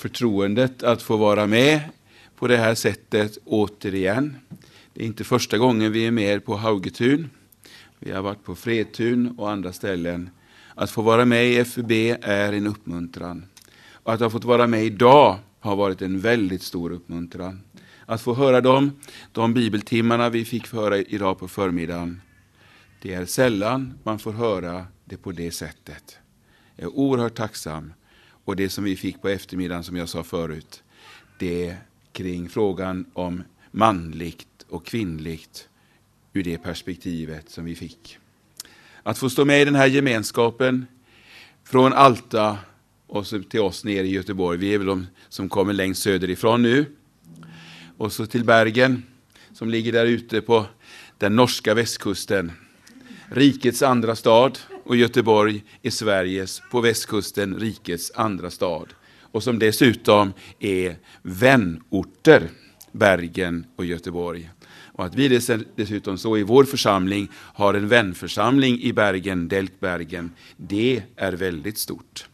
förtroendet att få vara med på det här sättet återigen. Det är inte första gången vi är med på Haugetun. Vi har varit på Fredtun och andra ställen. Att få vara med i FUB är en uppmuntran. Och att ha fått vara med idag har varit en väldigt stor uppmuntran. Att få höra dem, de bibeltimmarna vi fick höra idag på förmiddagen. Det är sällan man får höra det på det sättet. Jag är oerhört tacksam. Och det som vi fick på eftermiddagen, som jag sa förut, det är kring frågan om manligt och kvinnligt ur det perspektivet som vi fick. Att få stå med i den här gemenskapen från Alta och så till oss nere i Göteborg. Vi är väl de som kommer längst söderifrån nu. Och så till Bergen som ligger där ute på den norska västkusten. Rikets andra stad och Göteborg är Sveriges, på västkusten, rikets andra stad. Och som dessutom är vänorter, Bergen och Göteborg. Och att vi dessutom så i vår församling har en vänförsamling i Bergen, Delkbergen, det är väldigt stort.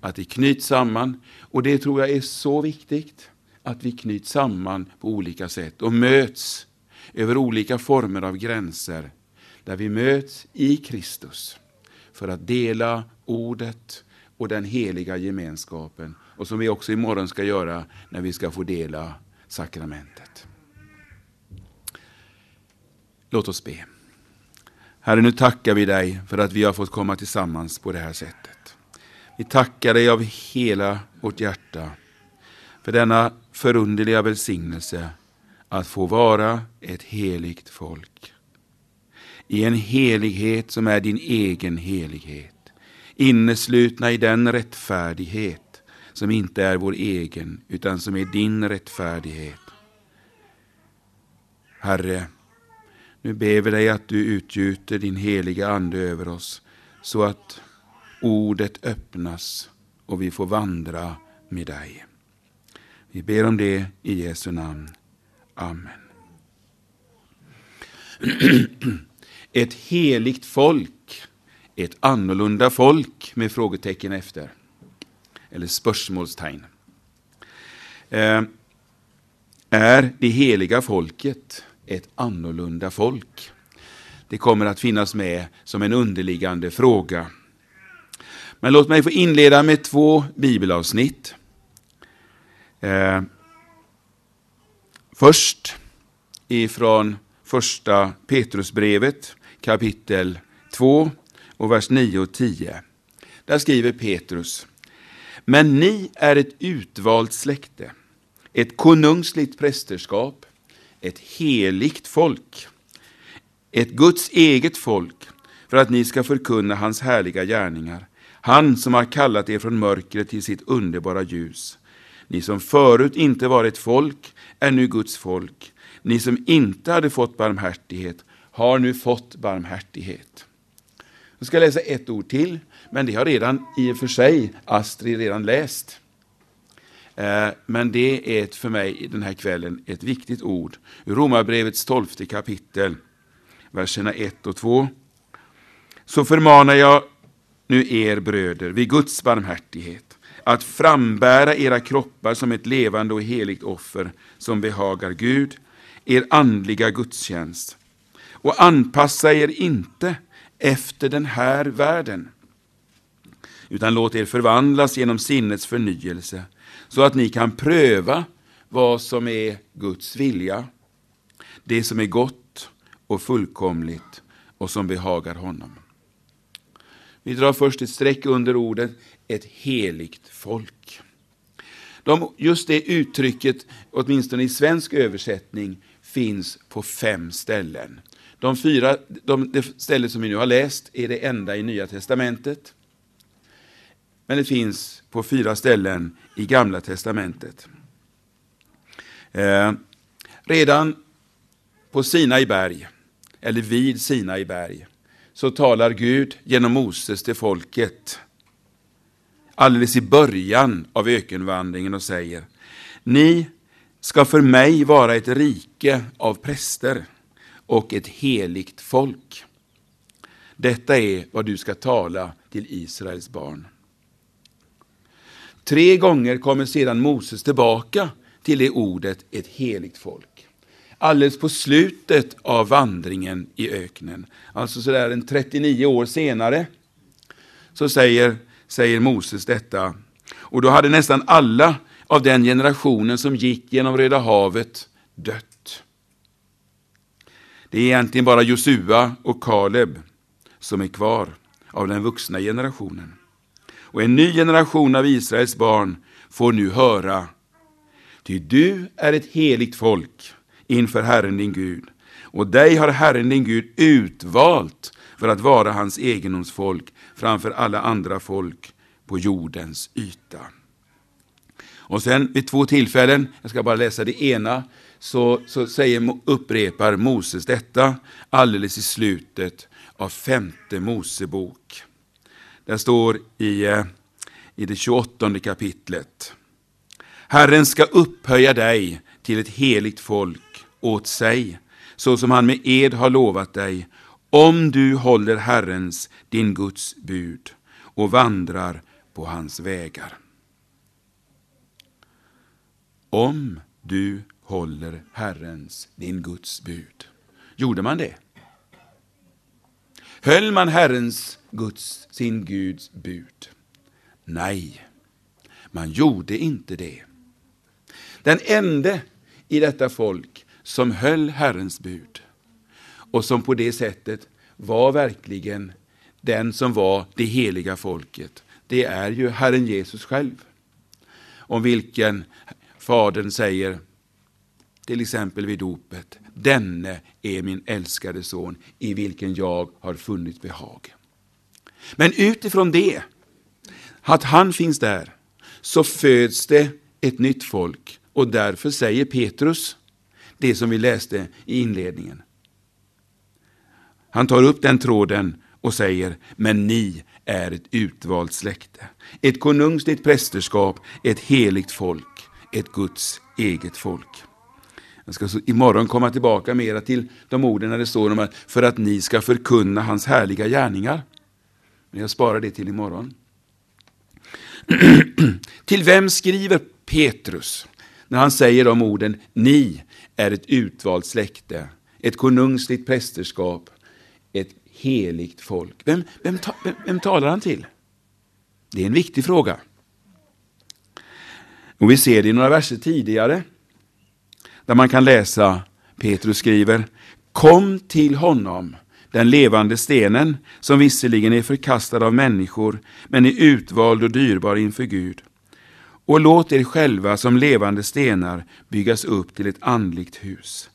Att det knyts samman, och det tror jag är så viktigt, att vi knyts samman på olika sätt och möts över olika former av gränser, där vi möts i Kristus för att dela ordet och den heliga gemenskapen, och som vi också imorgon ska göra när vi ska få dela sakramentet. Låt oss be. Herre, nu tackar vi dig för att vi har fått komma tillsammans på det här sättet. Vi tackar dig av hela vårt hjärta för denna förunderliga välsignelse att få vara ett heligt folk. I en helighet som är din egen helighet. Inneslutna i den rättfärdighet som inte är vår egen utan som är din rättfärdighet. Herre, nu ber vi dig att du utgjuter din heliga Ande över oss så att ordet öppnas och vi får vandra med dig. Vi ber om det i Jesu namn. Amen. Ett heligt folk, ett annorlunda folk med frågetecken efter. Eller spörsmålstegn. Eh, är det heliga folket ett annorlunda folk? Det kommer att finnas med som en underliggande fråga. Men låt mig få inleda med två bibelavsnitt. Eh, först ifrån första Petrusbrevet kapitel 2 och vers 9 och 10. Där skriver Petrus. Men ni är ett utvalt släkte, ett konungsligt prästerskap, ett heligt folk, ett Guds eget folk, för att ni ska förkunna hans härliga gärningar. Han som har kallat er från mörkret till sitt underbara ljus. Ni som förut inte var ett folk är nu Guds folk. Ni som inte hade fått barmhärtighet har nu fått barmhärtighet. Jag ska läsa ett ord till, men det har redan i och för sig Astrid redan läst. Eh, men det är för mig den här kvällen ett viktigt ord. Romarbrevets tolfte kapitel, verserna 1 och 2. Så förmanar jag nu er bröder vid Guds barmhärtighet att frambära era kroppar som ett levande och heligt offer som behagar Gud, er andliga gudstjänst. Och anpassa er inte efter den här världen, utan låt er förvandlas genom sinnets förnyelse, så att ni kan pröva vad som är Guds vilja, det som är gott och fullkomligt och som behagar honom. Vi drar först ett streck under ordet ett heligt folk. De, just det uttrycket, åtminstone i svensk översättning, finns på fem ställen. De fyra, de, det ställe som vi nu har läst är det enda i Nya Testamentet. Men det finns på fyra ställen i Gamla Testamentet. Eh, redan på Sinai berg, eller vid Sinai berg, så talar Gud genom Moses till folket alldeles i början av ökenvandringen och säger Ni ska för mig vara ett rike av präster och ett heligt folk. Detta är vad du ska tala till Israels barn. Tre gånger kommer sedan Moses tillbaka till det ordet, ett heligt folk. Alldeles på slutet av vandringen i öknen, alltså sådär en 39 år senare, så säger, säger Moses detta. Och då hade nästan alla av den generationen som gick genom Röda havet dött. Det är egentligen bara Josua och Kaleb som är kvar av den vuxna generationen. Och en ny generation av Israels barn får nu höra, ty du är ett heligt folk inför Herren din Gud, och dig har Herren din Gud utvalt för att vara hans egendomsfolk framför alla andra folk på jordens yta. Och sen vid två tillfällen, jag ska bara läsa det ena, så, så säger, upprepar Moses detta alldeles i slutet av femte Mosebok. Det står i, eh, i det 28 kapitlet. Herren ska upphöja dig till ett heligt folk åt sig, så som han med ed har lovat dig, om du håller Herrens, din Guds bud och vandrar på hans vägar. Om du håller Herrens, din Guds bud. Gjorde man det? Höll man Herrens, Guds, sin Guds bud? Nej, man gjorde inte det. Den enda i detta folk som höll Herrens bud och som på det sättet var verkligen den som var det heliga folket, det är ju Herren Jesus själv. Om vilken Fadern säger, till exempel vid dopet, denne är min älskade son i vilken jag har funnit behag. Men utifrån det, att han finns där, så föds det ett nytt folk och därför säger Petrus det som vi läste i inledningen. Han tar upp den tråden och säger, men ni är ett utvalt släkte, ett konungsligt prästerskap, ett heligt folk, ett Guds eget folk. Jag ska så imorgon komma tillbaka mera till de orden när det står om att för att ni ska förkunna hans härliga gärningar. Men jag sparar det till imorgon. till vem skriver Petrus när han säger de orden, ni är ett utvalt släkte, ett konungsligt prästerskap, ett heligt folk. Vem, vem, vem, vem talar han till? Det är en viktig fråga. Och vi ser det i några verser tidigare, där man kan läsa, Petrus skriver, Kom till honom, den levande stenen, som visserligen är förkastad av människor, men är utvald och dyrbar inför Gud. Och låt er själva som levande stenar byggas upp till ett andligt hus,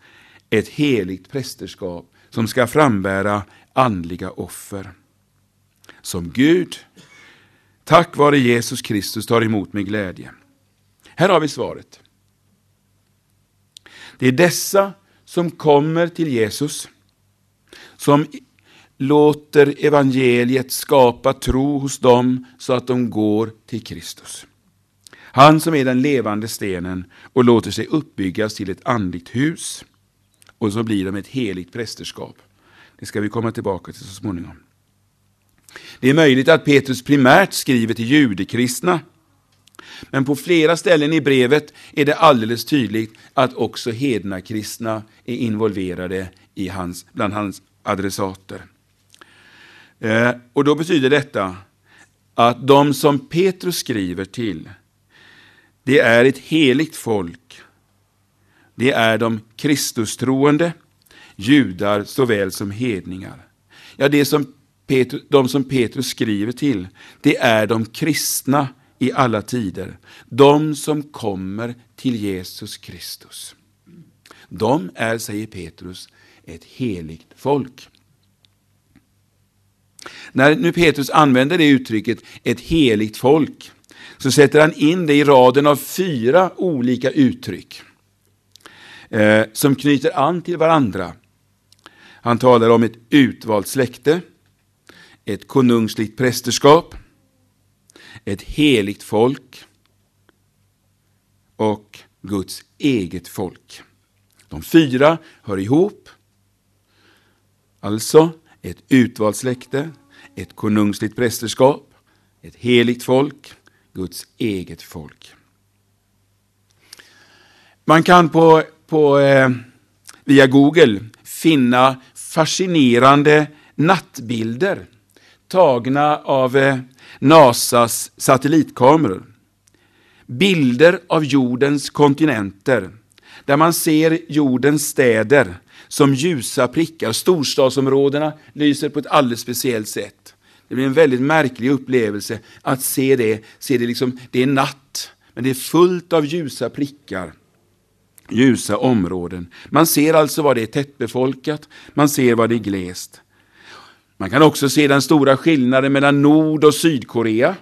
ett heligt prästerskap som ska frambära andliga offer. Som Gud, tack vare Jesus Kristus, tar emot med glädje. Här har vi svaret. Det är dessa som kommer till Jesus, som låter evangeliet skapa tro hos dem så att de går till Kristus. Han som är den levande stenen och låter sig uppbyggas till ett andligt hus och så blir de ett heligt prästerskap. Det ska vi komma tillbaka till så småningom. Det är möjligt att Petrus primärt skriver till judekristna men på flera ställen i brevet är det alldeles tydligt att också hedna kristna är involverade i hans, bland hans adressater. Eh, och då betyder detta att de som Petrus skriver till, det är ett heligt folk. Det är de Kristustroende, judar såväl som hedningar. Ja, det som Petrus, de som Petrus skriver till, det är de kristna i alla tider. De som kommer till Jesus Kristus. De är, säger Petrus, ett heligt folk. När nu Petrus använder det uttrycket, ett heligt folk, så sätter han in det i raden av fyra olika uttryck eh, som knyter an till varandra. Han talar om ett utvalt släkte, ett konungsligt prästerskap, ett heligt folk och Guds eget folk. De fyra hör ihop. Alltså ett utvalt släkte, ett konungsligt prästerskap, ett heligt folk, Guds eget folk. Man kan på, på eh, via Google finna fascinerande nattbilder tagna av eh, NASAs satellitkameror. Bilder av jordens kontinenter där man ser jordens städer som ljusa prickar. Storstadsområdena lyser på ett alldeles speciellt sätt. Det blir en väldigt märklig upplevelse att se det. Se det, liksom, det är natt, men det är fullt av ljusa prickar. Ljusa områden. Man ser alltså var det är tättbefolkat, man ser var det är glest. Man kan också se den stora skillnaden mellan Nord och Sydkorea.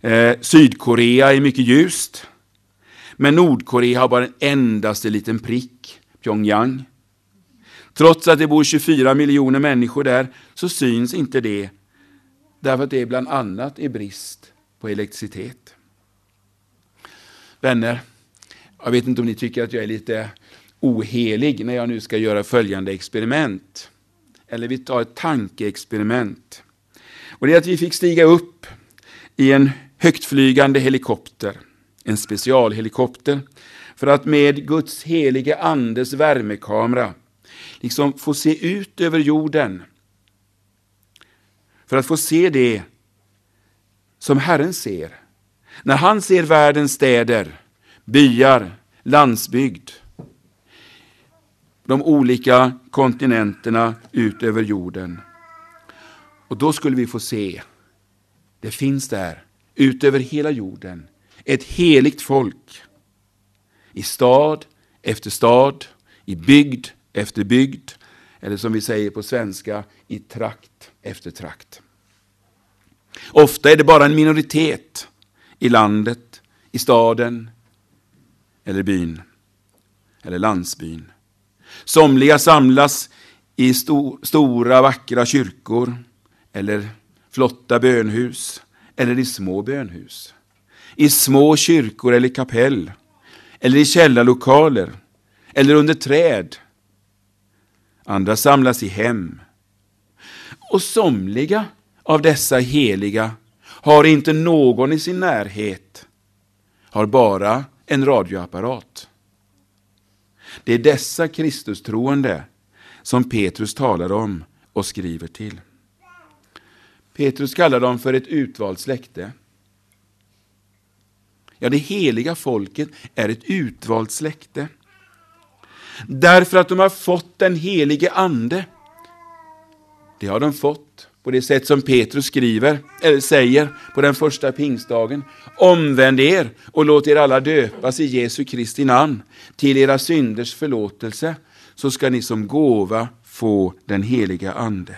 Eh, Sydkorea är mycket ljust, men Nordkorea har bara en endaste liten prick, Pyongyang. Trots att det bor 24 miljoner människor där så syns inte det, därför att det bland annat är brist på elektricitet. Vänner, jag vet inte om ni tycker att jag är lite ohelig när jag nu ska göra följande experiment. Eller vi tar ett tankeexperiment. Och det är att vi fick stiga upp i en högtflygande helikopter, en specialhelikopter, för att med Guds helige andes värmekamera liksom få se ut över jorden. För att få se det som Herren ser. När han ser världens städer, byar, landsbygd, de olika kontinenterna ut över jorden. Och då skulle vi få se, det finns där, ut över hela jorden, ett heligt folk. I stad efter stad, i bygd efter bygd, eller som vi säger på svenska, i trakt efter trakt. Ofta är det bara en minoritet i landet, i staden eller byn, eller landsbyn. Somliga samlas i sto stora vackra kyrkor, eller flotta bönhus, eller i små bönhus. I små kyrkor eller kapell, eller i källarlokaler, eller under träd. Andra samlas i hem. Och somliga av dessa heliga har inte någon i sin närhet, har bara en radioapparat. Det är dessa Kristustroende som Petrus talar om och skriver till. Petrus kallar dem för ett utvalt släkte. Ja, det heliga folket är ett utvalt släkte. Därför att de har fått den helige ande. Det har de fått på det sätt som Petrus skriver, eller säger på den första pingstdagen. Omvänd er och låt er alla döpas i Jesu Kristi namn till era synders förlåtelse, så ska ni som gåva få den heliga Ande.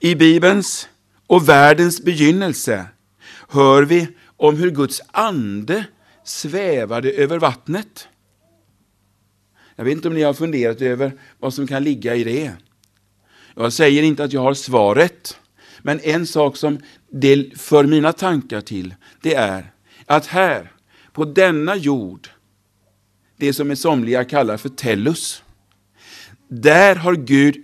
I Bibelns och världens begynnelse hör vi om hur Guds ande svävade över vattnet. Jag vet inte om ni har funderat över vad som kan ligga i det. Jag säger inte att jag har svaret, men en sak som det för mina tankar till, det är att här, på denna jord, det som somliga kallar för tellus, där har Gud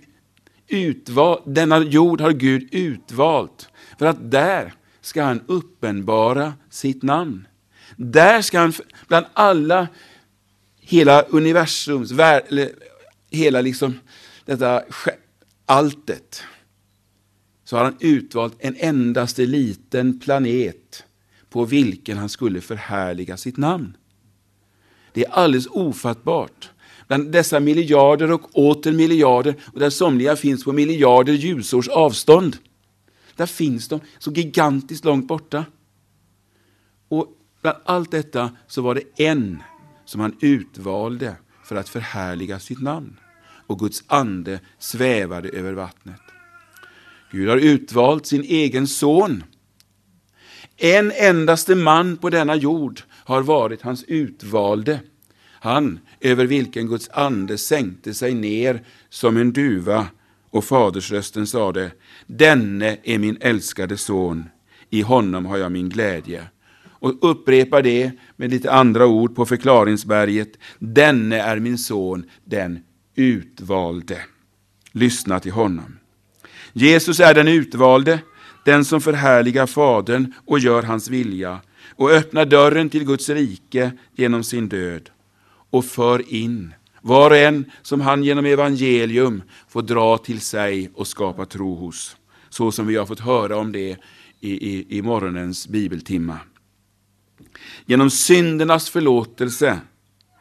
utvalt, denna jord har Gud utvalt, för att där ska han uppenbara sitt namn. Där ska han, bland alla, hela universums, hela liksom detta alltet så har han utvalt en endaste liten planet på vilken han skulle förhärliga sitt namn. Det är alldeles ofattbart. Bland dessa miljarder och åter miljarder, och där somliga finns på miljarder ljusårs avstånd, där finns de så gigantiskt långt borta. Och bland allt detta så var det en som han utvalde för att förhärliga sitt namn och Guds ande svävade över vattnet. Gud har utvalt sin egen son. En endaste man på denna jord har varit hans utvalde. Han över vilken Guds ande sänkte sig ner som en duva och fadersrösten sade, denne är min älskade son, i honom har jag min glädje. Och upprepa det med lite andra ord på förklaringsberget, denne är min son, den utvalde. Lyssna till honom. Jesus är den utvalde, den som förhärligar Fadern och gör hans vilja och öppnar dörren till Guds rike genom sin död och för in var och en som han genom evangelium får dra till sig och skapa tro hos. Så som vi har fått höra om det i, i, i morgonens bibeltimma. Genom syndernas förlåtelse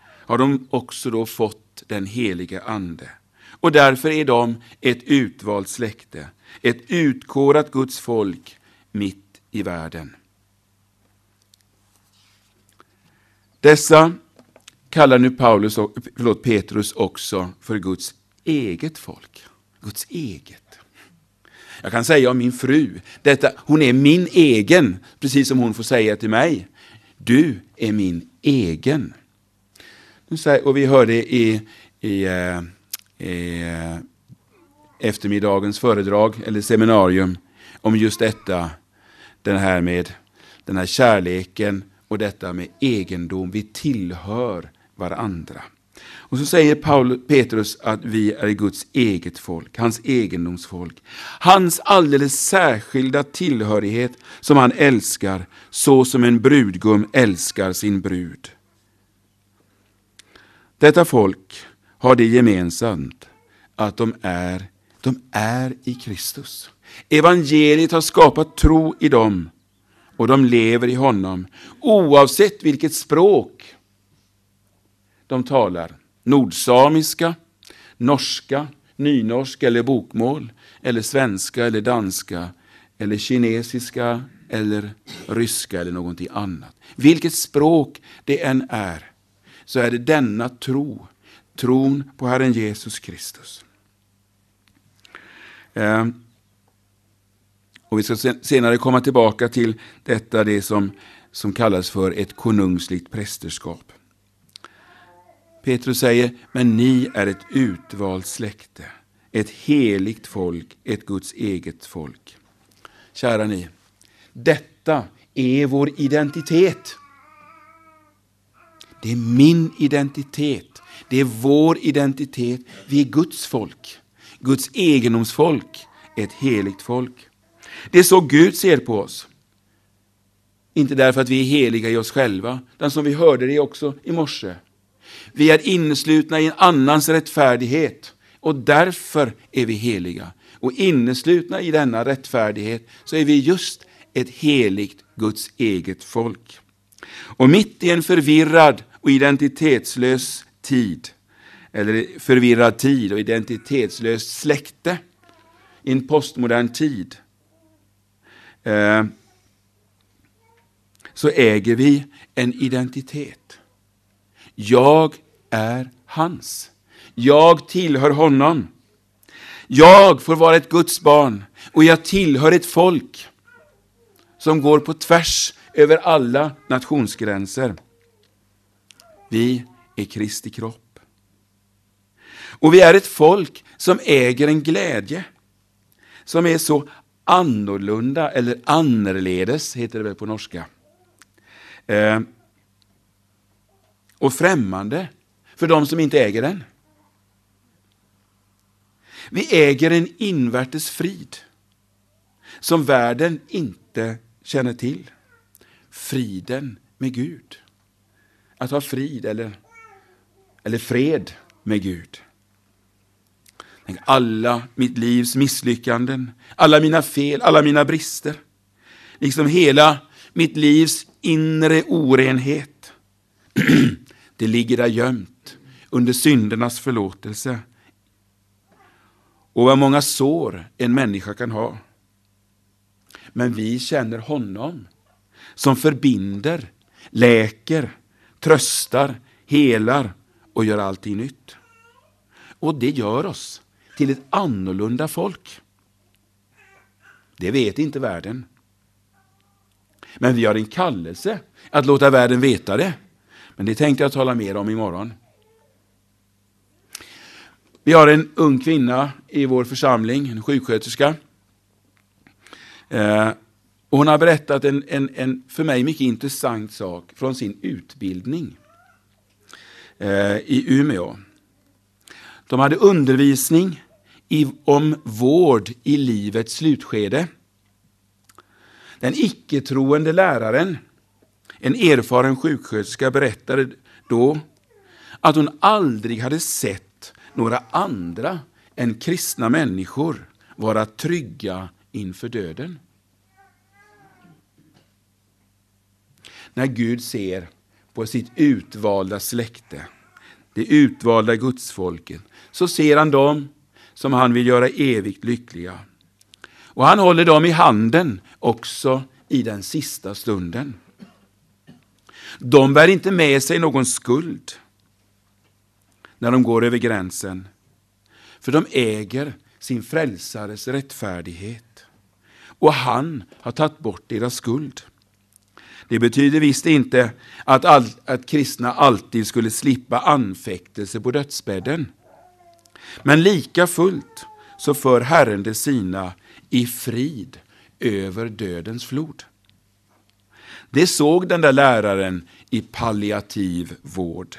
har de också då fått den helige Ande. Och därför är de ett utvalt släkte, ett utkårat Guds folk mitt i världen. Dessa kallar nu Paulus, förlåt, Petrus också för Guds eget folk. Guds eget. Jag kan säga om min fru, detta, hon är min egen, precis som hon får säga till mig. Du är min egen. Och vi hörde i, i, eh, i eh, eftermiddagens föredrag, eller seminarium, om just detta, den här med den här kärleken och detta med egendom. Vi tillhör varandra. Och så säger Paul, Petrus att vi är Guds eget folk, hans egendomsfolk. Hans alldeles särskilda tillhörighet som han älskar, så som en brudgum älskar sin brud. Detta folk har det gemensamt att de är, de är i Kristus. Evangeliet har skapat tro i dem och de lever i honom oavsett vilket språk de talar. Nordsamiska, norska, nynorska eller bokmål, eller svenska eller danska, eller kinesiska eller ryska eller någonting annat. Vilket språk det än är, så är det denna tro, tron på Herren Jesus Kristus. Eh, och Vi ska senare komma tillbaka till detta, det som, som kallas för ett konungsligt prästerskap. Petrus säger, men ni är ett utvalt släkte, ett heligt folk, ett Guds eget folk. Kära ni, detta är vår identitet. Det är min identitet. Det är vår identitet. Vi är Guds folk. Guds egendomsfolk. Ett heligt folk. Det är så Gud ser på oss. Inte därför att vi är heliga i oss själva, utan som vi hörde det också i morse. Vi är inneslutna i en annans rättfärdighet och därför är vi heliga. Och inneslutna i denna rättfärdighet så är vi just ett heligt Guds eget folk. Och mitt i en förvirrad och identitetslös tid, eller förvirrad tid och identitetslöst släkte, i en postmodern tid, eh, så äger vi en identitet. Jag är hans. Jag tillhör honom. Jag får vara ett Guds barn och jag tillhör ett folk som går på tvärs över alla nationsgränser. Vi är Kristi kropp. Och vi är ett folk som äger en glädje som är så annorlunda, eller annerledes, heter det väl på norska. Eh, och främmande för de som inte äger den. Vi äger en invärtes frid som världen inte känner till. Friden med Gud. Att ha frid eller, eller fred med Gud. Alla mitt livs misslyckanden, alla mina fel, alla mina brister. Liksom hela mitt livs inre orenhet. Det ligger där gömt under syndernas förlåtelse. Och vad många sår en människa kan ha. Men vi känner honom som förbinder, läker, tröstar, helar och gör allting nytt. Och det gör oss till ett annorlunda folk. Det vet inte världen. Men vi har en kallelse att låta världen veta det. Men det tänkte jag tala mer om imorgon. Vi har en ung kvinna i vår församling, en sjuksköterska. Eh, och hon har berättat en, en, en, för mig mycket intressant sak från sin utbildning eh, i Umeå. De hade undervisning i, om vård i livets slutskede. Den icke-troende läraren, en erfaren sjuksköterska, berättade då att hon aldrig hade sett några andra än kristna människor vara trygga inför döden. När Gud ser på sitt utvalda släkte, det utvalda gudsfolket, så ser han dem som han vill göra evigt lyckliga. Och han håller dem i handen också i den sista stunden. De bär inte med sig någon skuld när de går över gränsen, för de äger sin frälsares rättfärdighet. Och han har tagit bort deras skuld. Det betyder visst inte att, all, att kristna alltid skulle slippa anfäktelse på dödsbädden. Men lika fullt så för Herren det sina i frid över dödens flod. Det såg den där läraren i palliativ vård.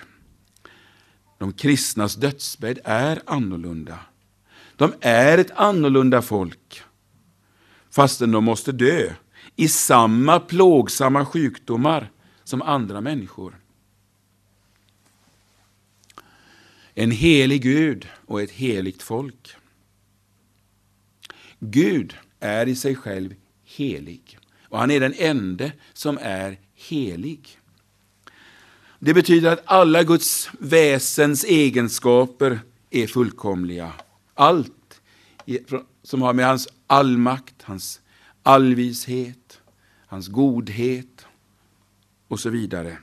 De kristnas dödsbädd är annorlunda. De är ett annorlunda folk, fastän de måste dö i samma plågsamma sjukdomar som andra människor. En helig Gud och ett heligt folk. Gud är i sig själv helig och han är den ende som är helig. Det betyder att alla Guds väsens egenskaper är fullkomliga. Allt som har med hans allmakt, hans allvishet, hans godhet och så vidare.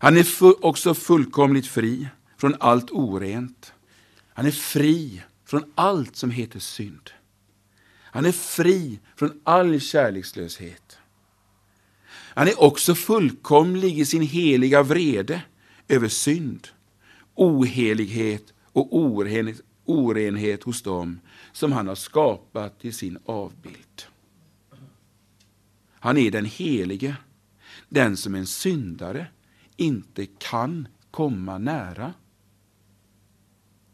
Han är också fullkomligt fri från allt orent. Han är fri från allt som heter synd. Han är fri från all kärlekslöshet. Han är också fullkomlig i sin heliga vrede över synd, ohelighet och orenhet hos dem som han har skapat till sin avbild. Han är den helige, den som en syndare inte kan komma nära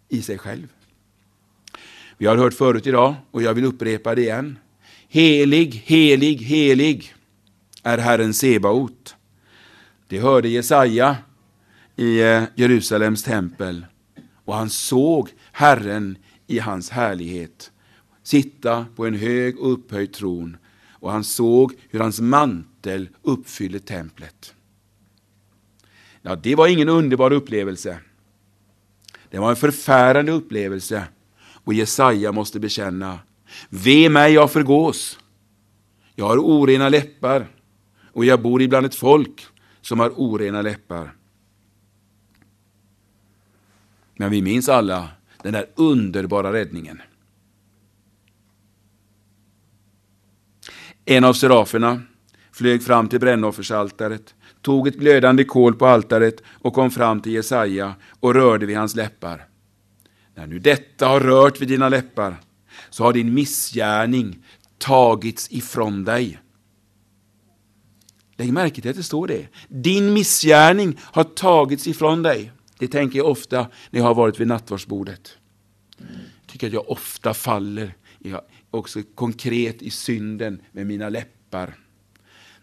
i sig själv. Vi har hört förut idag och jag vill upprepa det igen. Helig, helig, helig är Herren Sebaot. Det hörde Jesaja i eh, Jerusalems tempel och han såg Herren i hans härlighet sitta på en hög och upphöjd tron och han såg hur hans mantel uppfyllde templet. Ja, det var ingen underbar upplevelse. Det var en förfärande upplevelse och Jesaja måste bekänna, ve mig jag förgås. Jag har orena läppar och jag bor ibland ett folk som har orena läppar. Men vi minns alla den där underbara räddningen. En av seraferna flög fram till brännoffersaltaret, tog ett glödande kol på altaret och kom fram till Jesaja och rörde vid hans läppar. När nu detta har rört vid dina läppar så har din missgärning tagits ifrån dig. Lägg märke till att det står det. Din missgärning har tagits ifrån dig. Det tänker jag ofta när jag har varit vid nattvardsbordet. Jag tycker att jag ofta faller också konkret i synden med mina läppar.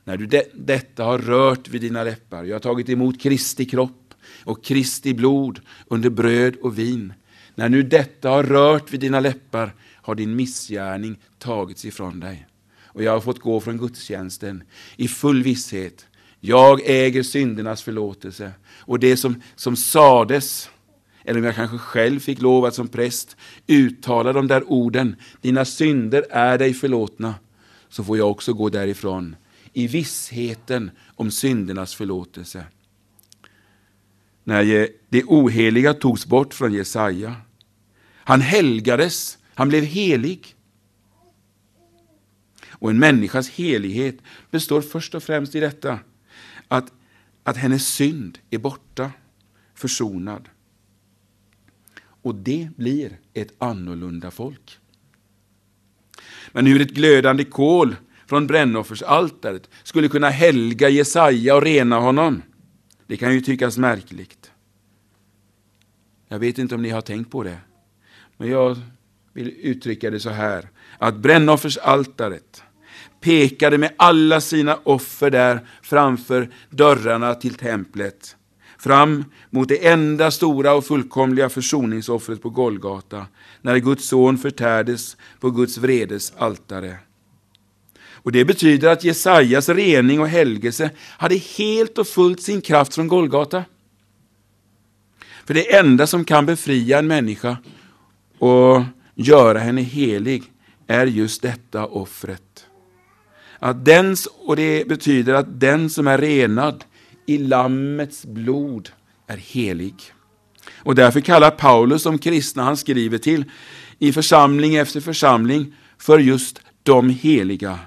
När du de, detta har rört vid dina läppar, jag har tagit emot Kristi kropp och Kristi blod under bröd och vin. När nu detta har rört vid dina läppar har din missgärning tagits ifrån dig. Och jag har fått gå från gudstjänsten i full visshet. Jag äger syndernas förlåtelse. Och det som, som sades, eller om jag kanske själv fick lov att som präst uttala de där orden, dina synder är dig förlåtna, så får jag också gå därifrån i vissheten om syndernas förlåtelse. När det oheliga togs bort från Jesaja, han helgades, han blev helig. Och en människas helighet består först och främst i detta, att, att hennes synd är borta, försonad. Och det blir ett annorlunda folk. Men hur ett glödande kol från brännoffersaltaret skulle kunna helga Jesaja och rena honom, det kan ju tyckas märkligt. Jag vet inte om ni har tänkt på det, men jag vill uttrycka det så här, att brännoffersaltaret pekade med alla sina offer där framför dörrarna till templet fram mot det enda stora och fullkomliga försoningsoffret på Golgata, när Guds son förtärdes på Guds vredes altare. Och Det betyder att Jesajas rening och helgelse hade helt och fullt sin kraft från Golgata. För det enda som kan befria en människa och göra henne helig är just detta offret. Att den, och det betyder att den som är renad i Lammets blod är helig. Och därför kallar Paulus de kristna han skriver till i församling efter församling för just de heliga.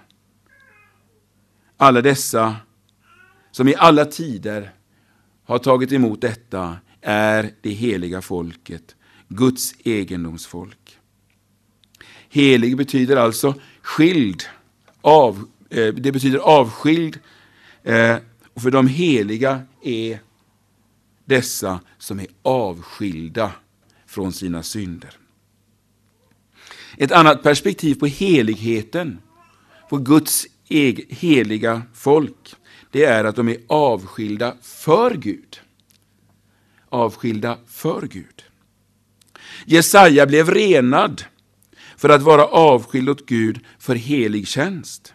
Alla dessa som i alla tider har tagit emot detta är det heliga folket, Guds egendomsfolk. Helig betyder alltså skild, av, eh, det betyder avskild eh, och för de heliga är dessa som är avskilda från sina synder. Ett annat perspektiv på heligheten, på Guds heliga folk, det är att de är avskilda för Gud. Avskilda för Gud. Jesaja blev renad för att vara avskild åt Gud för helig tjänst.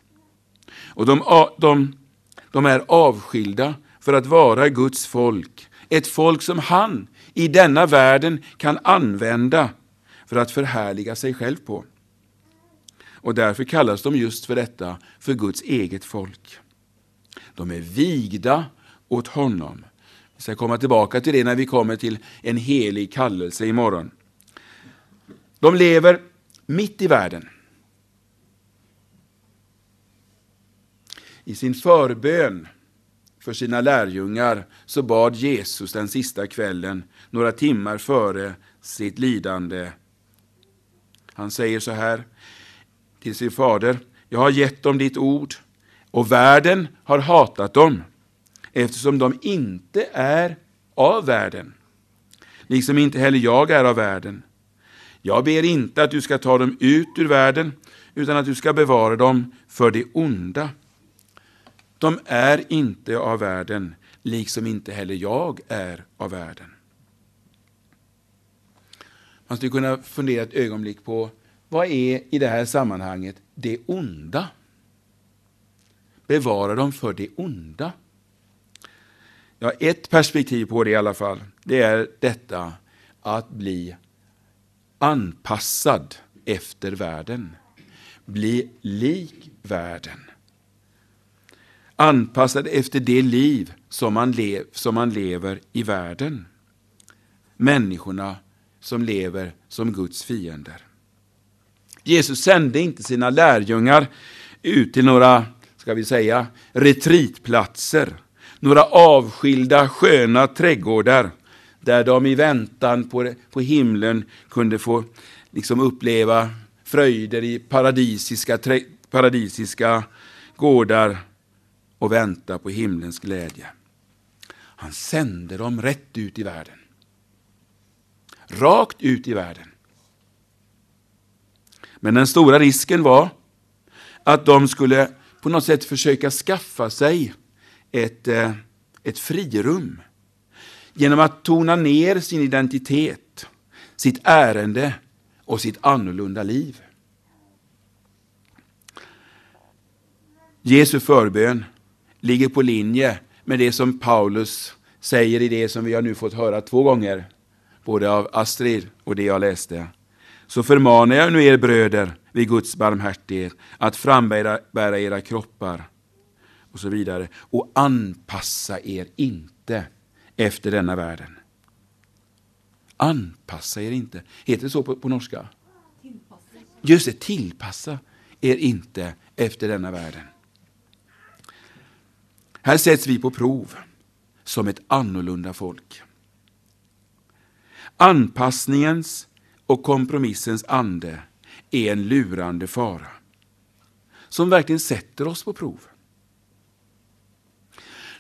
Och de, de de är avskilda för att vara Guds folk. Ett folk som han i denna världen kan använda för att förhärliga sig själv på. Och därför kallas de just för detta, för Guds eget folk. De är vigda åt honom. Vi ska komma tillbaka till det när vi kommer till en helig kallelse imorgon. De lever mitt i världen. I sin förbön för sina lärjungar så bad Jesus den sista kvällen, några timmar före sitt lidande. Han säger så här till sin fader, jag har gett dem ditt ord och världen har hatat dem eftersom de inte är av världen, liksom inte heller jag är av världen. Jag ber inte att du ska ta dem ut ur världen, utan att du ska bevara dem för det onda. De är inte av världen, liksom inte heller jag är av världen. Man skulle kunna fundera ett ögonblick på vad är i det här sammanhanget det onda? Bevara dem för det onda. Ja, ett perspektiv på det i alla fall, det är detta att bli anpassad efter världen. Bli lik världen anpassad efter det liv som man, lev, som man lever i världen. Människorna som lever som Guds fiender. Jesus sände inte sina lärjungar ut till några, ska vi säga, retritplatser, några avskilda sköna trädgårdar där de i väntan på, på himlen kunde få liksom uppleva fröjder i paradisiska, paradisiska gårdar och vänta på himlens glädje. Han sände dem rätt ut i världen. Rakt ut i världen. Men den stora risken var att de skulle på något sätt försöka skaffa sig ett, eh, ett frirum genom att tona ner sin identitet, sitt ärende och sitt annorlunda liv. Jesu förbön ligger på linje med det som Paulus säger i det som vi har nu fått höra två gånger, både av Astrid och det jag läste. Så förmanar jag nu er bröder vid Guds barmhärtighet att frambära era kroppar och så vidare och anpassa er inte efter denna världen. Anpassa er inte. Heter det så på, på norska? Just det, tillpassa er inte efter denna världen. Här sätts vi på prov som ett annorlunda folk. Anpassningens och kompromissens ande är en lurande fara som verkligen sätter oss på prov.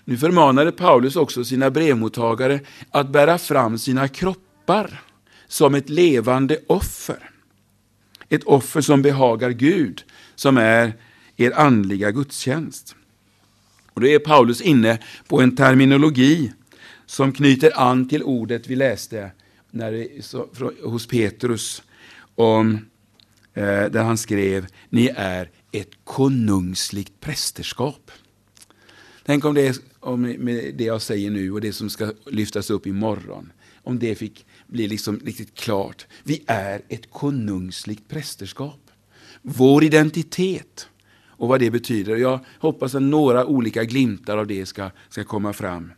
Nu förmanade Paulus också sina brevmottagare att bära fram sina kroppar som ett levande offer. Ett offer som behagar Gud, som är er andliga gudstjänst. Och då är Paulus inne på en terminologi som knyter an till ordet vi läste när det, så, hos Petrus, om, eh, där han skrev, ni är ett konungsligt prästerskap. Tänk om det, om med det jag säger nu och det som ska lyftas upp imorgon, om det fick bli liksom riktigt klart. Vi är ett konungsligt prästerskap. Vår identitet och vad det betyder. Jag hoppas att några olika glimtar av det ska, ska komma fram.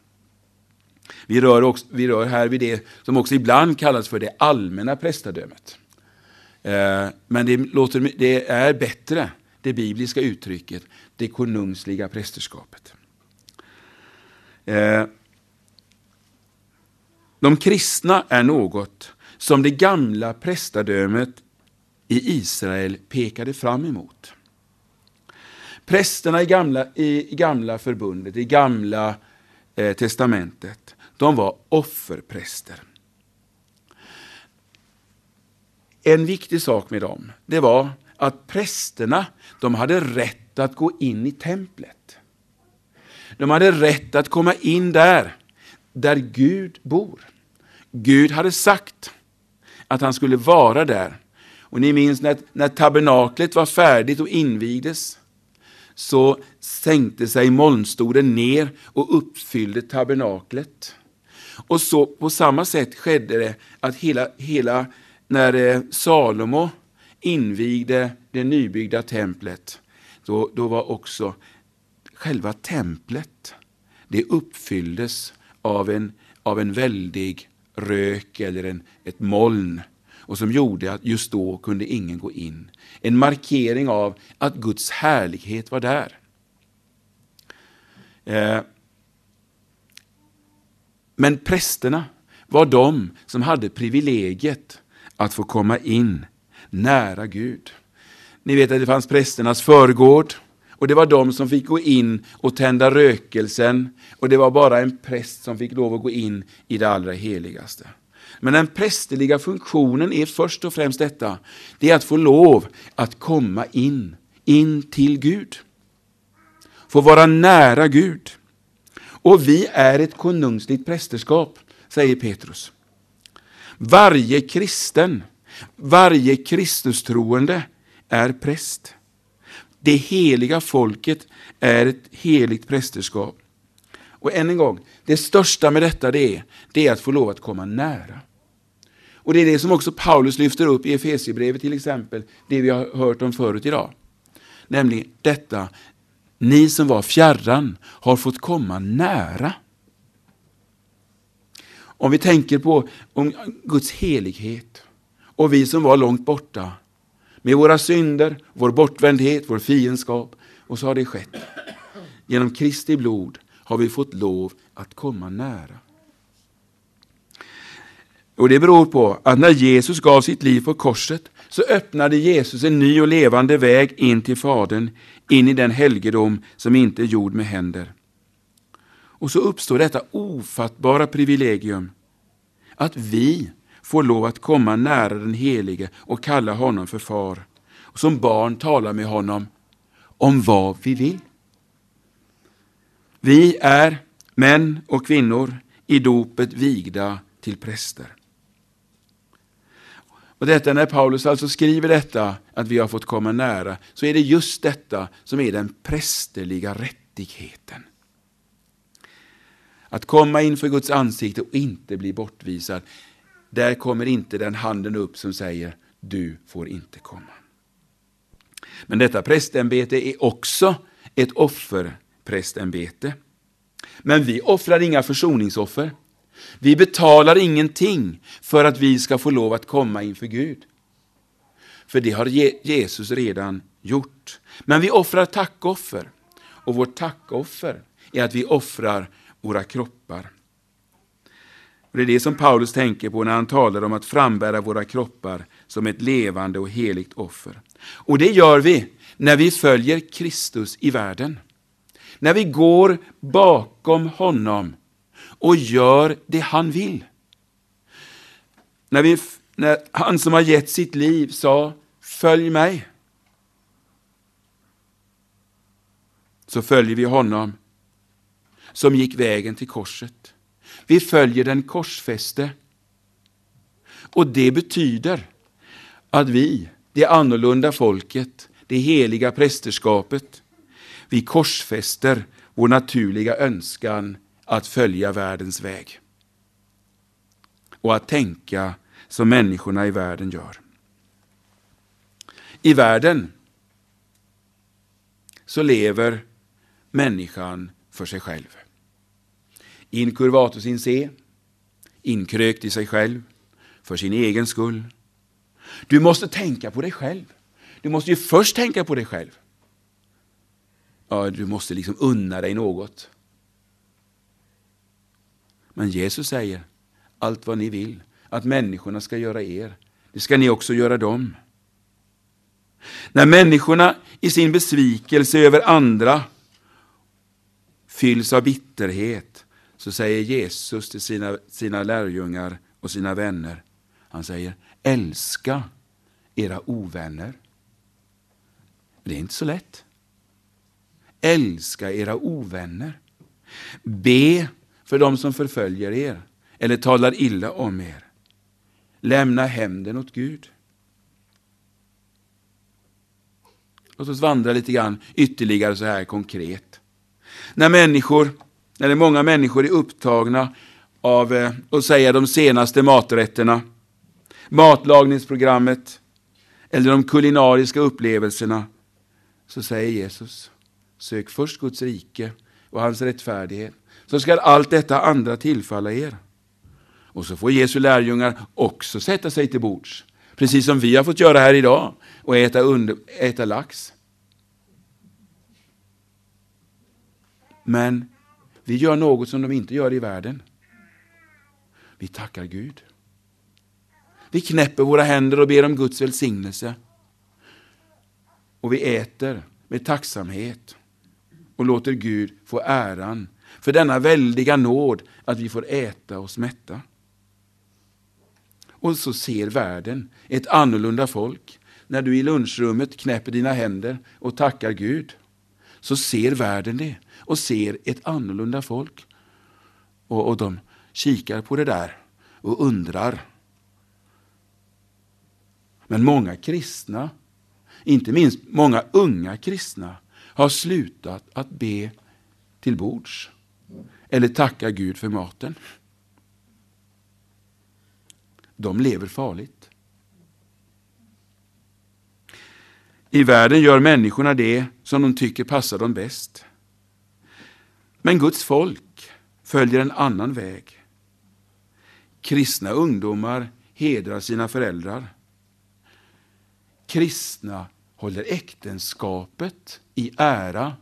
Vi rör, också, vi rör här vid det som också ibland kallas för det allmänna prästadömet. Eh, men det, låter, det är bättre, det bibliska uttrycket, det konungsliga prästerskapet. Eh, de kristna är något som det gamla prästadömet i Israel pekade fram emot. Prästerna i gamla, i gamla förbundet, i gamla eh, testamentet, de var offerpräster. En viktig sak med dem, det var att prästerna, de hade rätt att gå in i templet. De hade rätt att komma in där, där Gud bor. Gud hade sagt att han skulle vara där. Och ni minns när, när tabernaklet var färdigt och invigdes, så sänkte sig molnstolen ner och uppfyllde tabernaklet. Och så på samma sätt skedde det att hela, hela när eh, Salomo invigde det nybyggda templet, då, då var också själva templet, det uppfylldes av en, av en väldig rök eller en, ett moln och som gjorde att just då kunde ingen gå in. En markering av att Guds härlighet var där. Eh, men prästerna var de som hade privilegiet att få komma in nära Gud. Ni vet att det fanns prästernas förgård och det var de som fick gå in och tända rökelsen och det var bara en präst som fick lov att gå in i det allra heligaste. Men den prästerliga funktionen är först och främst detta, det är att få lov att komma in, in till Gud. Få vara nära Gud. Och vi är ett konungsligt prästerskap, säger Petrus. Varje kristen, varje Kristustroende är präst. Det heliga folket är ett heligt prästerskap. Och än en gång, det största med detta det är, det är att få lov att komma nära. Och det är det som också Paulus lyfter upp i Efesierbrevet till exempel, det vi har hört om förut idag. Nämligen detta, ni som var fjärran har fått komma nära. Om vi tänker på om Guds helighet och vi som var långt borta med våra synder, vår bortvändhet, vår fiendskap. Och så har det skett. Genom Kristi blod har vi fått lov att komma nära. Och Det beror på att när Jesus gav sitt liv på korset så öppnade Jesus en ny och levande väg in till Fadern, in i den helgedom som inte är gjord med händer. Och så uppstår detta ofattbara privilegium att vi får lov att komma nära den Helige och kalla honom för far. Och som barn tala med honom om vad vi vill. Vi är män och kvinnor i dopet vigda till präster. Och detta När Paulus alltså skriver detta, att vi har fått komma nära, så är det just detta som är den prästerliga rättigheten. Att komma inför Guds ansikte och inte bli bortvisad. Där kommer inte den handen upp som säger du får inte komma. Men detta prästämbete är också ett offerprästämbete. Men vi offrar inga försoningsoffer. Vi betalar ingenting för att vi ska få lov att komma inför Gud. För det har Jesus redan gjort. Men vi offrar tackoffer. Och vårt tackoffer är att vi offrar våra kroppar. Och det är det som Paulus tänker på när han talar om att frambära våra kroppar som ett levande och heligt offer. Och det gör vi när vi följer Kristus i världen. När vi går bakom honom och gör det han vill. När, vi, när han som har gett sitt liv sa, följ mig. så följer vi honom som gick vägen till korset. Vi följer den korsfäste. Och det betyder att vi, det annorlunda folket, det heliga prästerskapet, vi korsfäster vår naturliga önskan att följa världens väg och att tänka som människorna i världen gör. I världen så lever människan för sig själv. Incurvatus in se, inkrökt i sig själv, för sin egen skull. Du måste tänka på dig själv. Du måste ju först tänka på dig själv. Ja, du måste liksom unna dig något. Men Jesus säger, allt vad ni vill att människorna ska göra er, det ska ni också göra dem. När människorna i sin besvikelse över andra fylls av bitterhet så säger Jesus till sina, sina lärjungar och sina vänner, han säger älska era ovänner. Det är inte så lätt. Älska era ovänner. Be för dem som förföljer er eller talar illa om er. Lämna hämnden åt Gud. Låt oss vandra lite grann ytterligare så här konkret. När människor, eller många människor är upptagna av eh, att säga de senaste maträtterna, matlagningsprogrammet eller de kulinariska upplevelserna, så säger Jesus, sök först Guds rike och hans rättfärdighet, så skall allt detta andra tillfalla er. Och så får Jesu lärjungar också sätta sig till bords. Precis som vi har fått göra här idag och äta, under, äta lax. Men vi gör något som de inte gör i världen. Vi tackar Gud. Vi knäpper våra händer och ber om Guds välsignelse. Och vi äter med tacksamhet och låter Gud få äran för denna väldiga nåd att vi får äta oss mätta. Och så ser världen ett annorlunda folk. När du i lunchrummet knäpper dina händer och tackar Gud, så ser världen det och ser ett annorlunda folk. Och, och de kikar på det där och undrar. Men många kristna, inte minst många unga kristna, har slutat att be till bords eller tacka Gud för maten de lever farligt. I världen gör människorna det som de tycker passar dem bäst. Men Guds folk följer en annan väg. Kristna ungdomar hedrar sina föräldrar. Kristna håller äktenskapet i ära.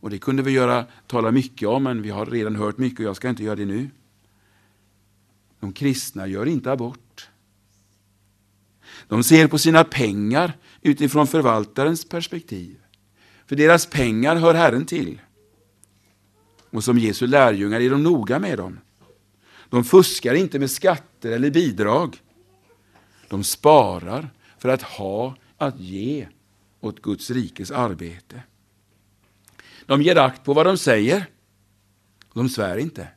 Och Det kunde vi göra, tala mycket om, men vi har redan hört mycket och jag ska inte göra det nu. De kristna gör inte abort. De ser på sina pengar utifrån förvaltarens perspektiv. För deras pengar hör Herren till. Och som Jesu lärjungar är de noga med dem. De fuskar inte med skatter eller bidrag. De sparar för att ha att ge åt Guds rikes arbete. De ger akt på vad de säger. De svär inte.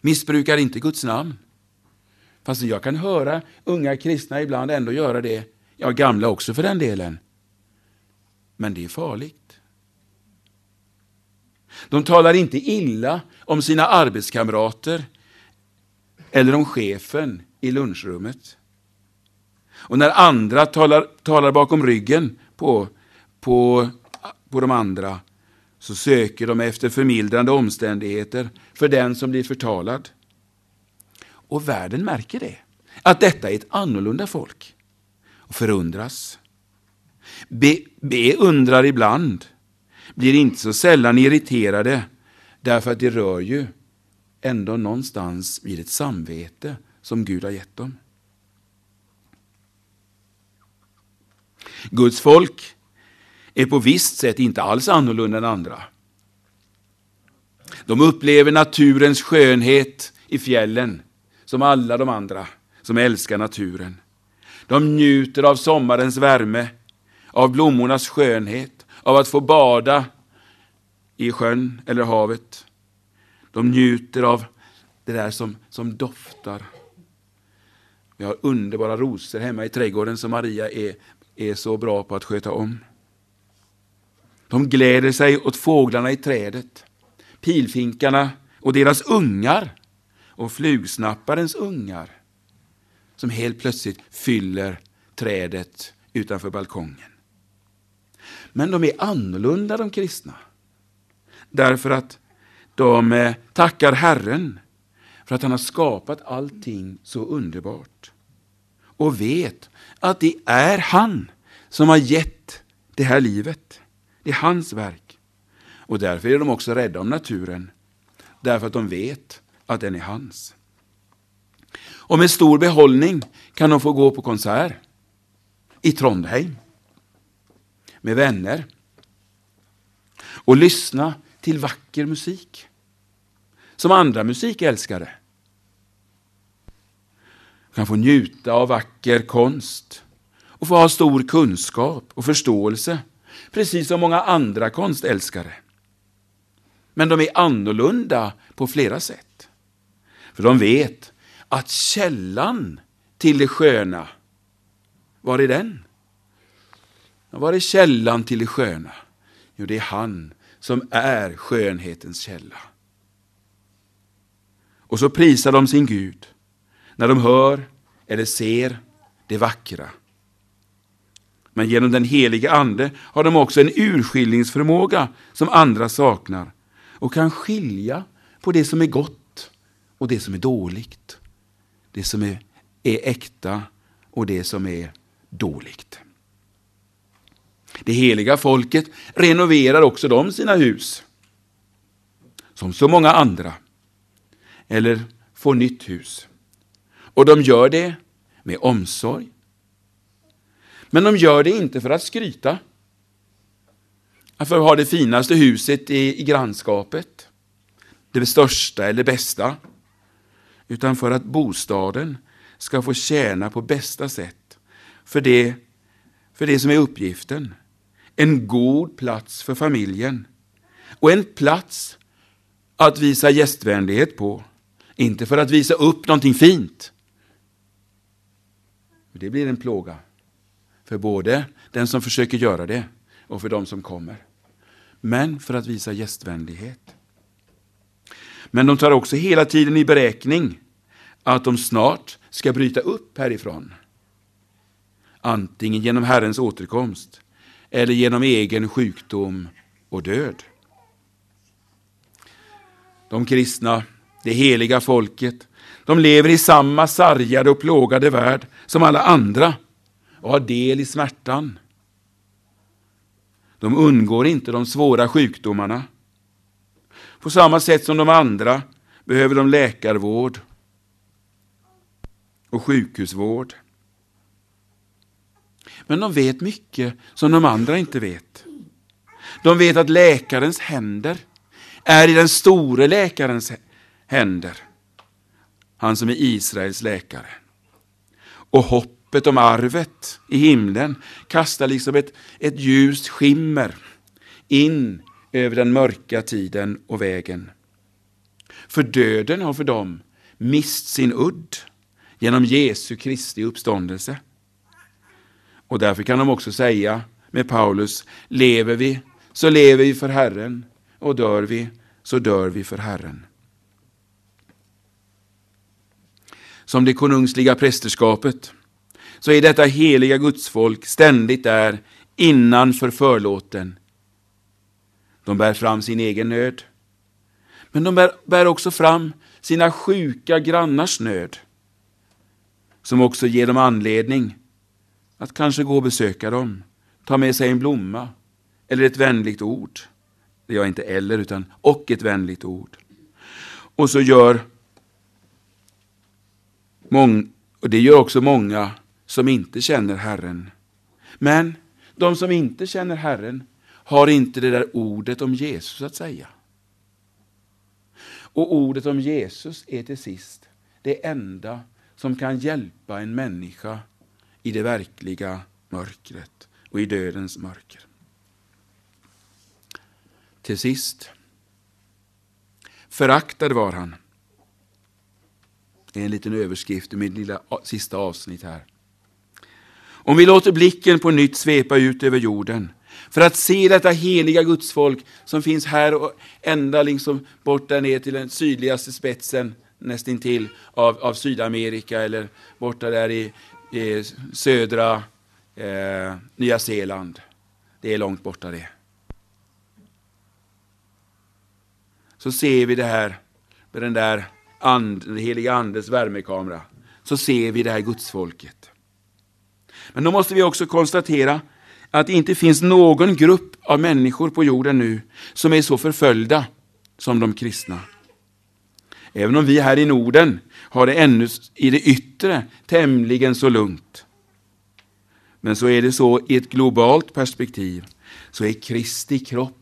Missbrukar inte Guds namn. Fast jag kan höra unga kristna ibland ändå göra det. Ja, gamla också för den delen. Men det är farligt. De talar inte illa om sina arbetskamrater eller om chefen i lunchrummet. Och när andra talar, talar bakom ryggen på, på, på de andra så söker de efter förmildrande omständigheter för den som blir förtalad. Och världen märker det, att detta är ett annorlunda folk och förundras. Be, beundrar ibland, blir inte så sällan irriterade därför att det rör ju ändå någonstans vid ett samvete som Gud har gett dem. Guds folk är på visst sätt inte alls annorlunda än andra. De upplever naturens skönhet i fjällen som alla de andra som älskar naturen. De njuter av sommarens värme, av blommornas skönhet, av att få bada i sjön eller havet. De njuter av det där som, som doftar. Vi har underbara rosor hemma i trädgården som Maria är, är så bra på att sköta om. De gläder sig åt fåglarna i trädet, pilfinkarna och deras ungar och flugsnapparens ungar som helt plötsligt fyller trädet utanför balkongen. Men de är annorlunda de kristna. Därför att de eh, tackar Herren för att han har skapat allting så underbart. Och vet att det är han som har gett det här livet. Det är hans verk. Och därför är de också rädda om naturen. Därför att de vet att den är hans. Och med stor behållning kan de få gå på konsert i Trondheim med vänner och lyssna till vacker musik som andra musikälskare. De kan få njuta av vacker konst och få ha stor kunskap och förståelse, precis som många andra konstälskare. Men de är annorlunda på flera sätt. För de vet att källan till det sköna, var är den? Var är källan till det sköna? Jo, det är han som är skönhetens källa. Och så prisar de sin Gud när de hör eller ser det vackra. Men genom den helige Ande har de också en urskiljningsförmåga som andra saknar och kan skilja på det som är gott och det som är dåligt. Det som är, är äkta och det som är dåligt. Det heliga folket renoverar också de sina hus. Som så många andra. Eller får nytt hus. Och de gör det med omsorg. Men de gör det inte för att skryta. För att ha det finaste huset i, i grannskapet. Det största eller bästa. Utan för att bostaden ska få tjäna på bästa sätt för det, för det som är uppgiften. En god plats för familjen. Och en plats att visa gästvänlighet på. Inte för att visa upp någonting fint. Det blir en plåga. För både den som försöker göra det och för de som kommer. Men för att visa gästvänlighet. Men de tar också hela tiden i beräkning att de snart ska bryta upp härifrån. Antingen genom Herrens återkomst eller genom egen sjukdom och död. De kristna, det heliga folket, de lever i samma sargade och plågade värld som alla andra och har del i smärtan. De undgår inte de svåra sjukdomarna. På samma sätt som de andra behöver de läkarvård och sjukhusvård. Men de vet mycket som de andra inte vet. De vet att läkarens händer är i den store läkarens händer. Han som är Israels läkare. Och hoppet om arvet i himlen kastar liksom ett, ett ljust skimmer in över den mörka tiden och vägen. För döden har för dem mist sin udd genom Jesu Kristi uppståndelse. Och därför kan de också säga med Paulus, lever vi så lever vi för Herren och dör vi så dör vi för Herren. Som det konungsliga prästerskapet så är detta heliga gudsfolk ständigt där innanför förlåten. De bär fram sin egen nöd. Men de bär, bär också fram sina sjuka grannars nöd. Som också ger dem anledning att kanske gå och besöka dem, ta med sig en blomma eller ett vänligt ord. Det är inte eller, utan och ett vänligt ord. Och så gör mång, och det gör också många som inte känner Herren. Men de som inte känner Herren har inte det där ordet om Jesus att säga. Och ordet om Jesus är till sist det enda som kan hjälpa en människa i det verkliga mörkret och i dödens mörker. Till sist. Föraktad var han. Det är en liten överskrift i mitt lilla sista avsnitt här. Om vi låter blicken på nytt svepa ut över jorden för att se detta heliga gudsfolk som finns här och ända liksom bort där ner till den sydligaste spetsen nästintill av, av Sydamerika eller borta där i, i södra eh, Nya Zeeland. Det är långt borta det. Så ser vi det här med den där and, den heliga andes värmekamera. Så ser vi det här gudsfolket. Men då måste vi också konstatera att det inte finns någon grupp av människor på jorden nu som är så förföljda som de kristna. Även om vi här i Norden har det ännu i det yttre tämligen så lugnt. Men så är det så i ett globalt perspektiv, så är Kristi kropp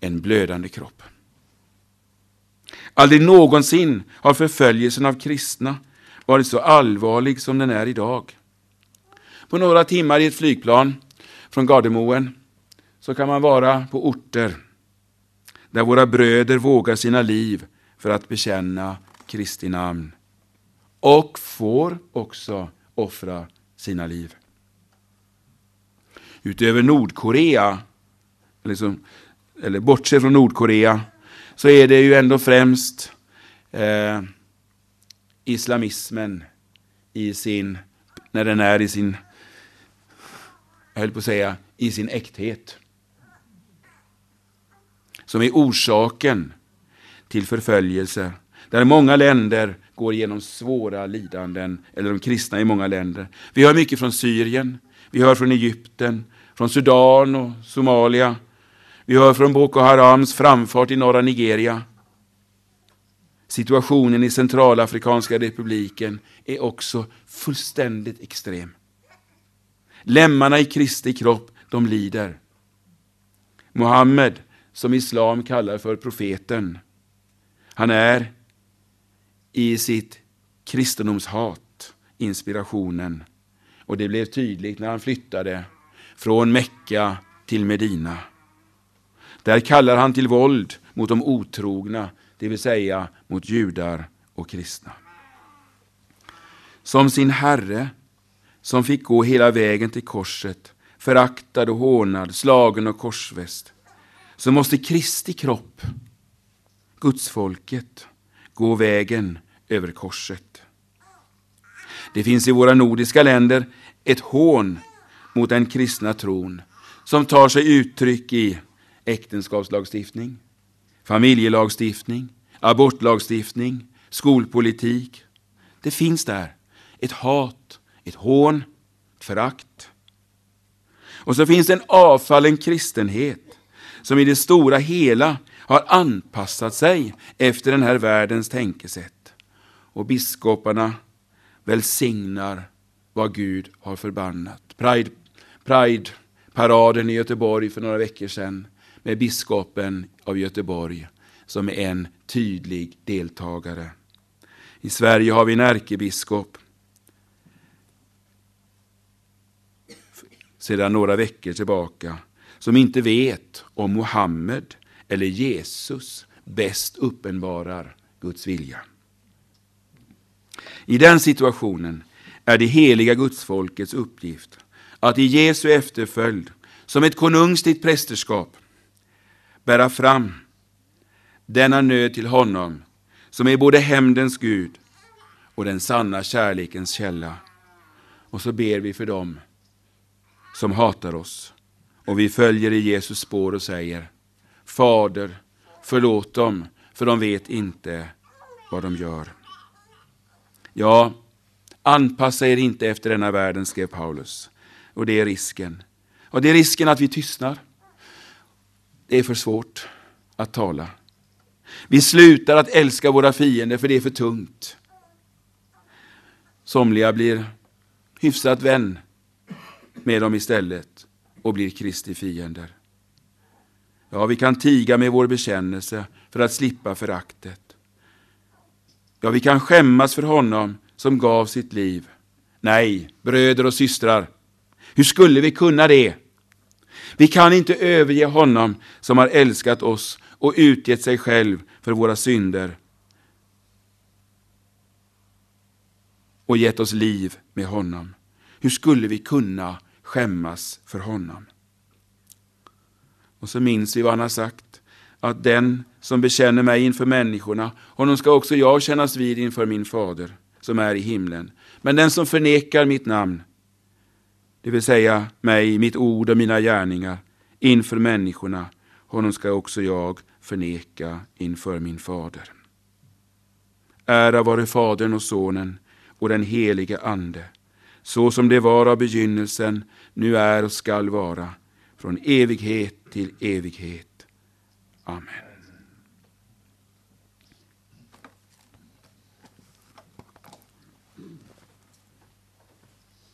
en blödande kropp. Aldrig någonsin har förföljelsen av kristna varit så allvarlig som den är idag. På några timmar i ett flygplan från Gardermoen så kan man vara på orter där våra bröder vågar sina liv för att bekänna Kristi namn och får också offra sina liv. Utöver Nordkorea, liksom, eller bortsett från Nordkorea, så är det ju ändå främst eh, islamismen i sin, när den är i sin, jag höll på att säga, i sin äkthet. Som är orsaken till förföljelse. Där många länder går igenom svåra lidanden, eller de kristna i många länder. Vi hör mycket från Syrien, vi hör från Egypten, från Sudan och Somalia. Vi hör från Boko Harams framfart i norra Nigeria. Situationen i Centralafrikanska republiken är också fullständigt extrem. Lemmarna i Kristi kropp, de lider. Muhammed, som islam kallar för profeten, han är i sitt kristendomshat inspirationen. Och det blev tydligt när han flyttade från Mecka till Medina. Där kallar han till våld mot de otrogna, det vill säga mot judar och kristna. Som sin Herre, som fick gå hela vägen till korset, föraktad och hånad, slagen och korsväst, så måste Kristi kropp, Gudsfolket, gå vägen över korset. Det finns i våra nordiska länder ett hån mot den kristna tron som tar sig uttryck i äktenskapslagstiftning, familjelagstiftning, abortlagstiftning, skolpolitik. Det finns där ett hat, ett hån, ett förakt. Och så finns det en avfallen kristenhet som i det stora hela har anpassat sig efter den här världens tänkesätt. Och biskoparna välsignar vad Gud har förbannat. Pride, Pride-paraden i Göteborg för några veckor sedan med biskopen av Göteborg som är en tydlig deltagare. I Sverige har vi en ärkebiskop sedan några veckor tillbaka som inte vet om Mohammed eller Jesus bäst uppenbarar Guds vilja. I den situationen är det heliga gudsfolkets uppgift att i Jesu efterföljd, som ett konungsligt prästerskap, bära fram denna nöd till honom som är både hämndens Gud och den sanna kärlekens källa. Och så ber vi för dem som hatar oss. Och vi följer i Jesus spår och säger Fader, förlåt dem, för de vet inte vad de gör. Ja, anpassa er inte efter denna världen, skrev Paulus. Och det är risken. Och det är risken att vi tystnar. Det är för svårt att tala. Vi slutar att älska våra fiender för det är för tungt. Somliga blir hyfsat vän med dem istället och blir Kristi fiender. Ja, vi kan tiga med vår bekännelse för att slippa föraktet. Ja, vi kan skämmas för honom som gav sitt liv. Nej, bröder och systrar, hur skulle vi kunna det? Vi kan inte överge honom som har älskat oss och utgett sig själv för våra synder och gett oss liv med honom. Hur skulle vi kunna skämmas för honom? Och så minns vi vad han har sagt, att den som bekänner mig inför människorna, honom ska också jag kännas vid inför min fader som är i himlen. Men den som förnekar mitt namn, det vill säga mig, mitt ord och mina gärningar, inför människorna, honom ska också jag förneka inför min fader. Ära vare Fadern och Sonen och den helige Ande, så som det var av begynnelsen, nu är och skall vara, från evighet till evighet. Amen.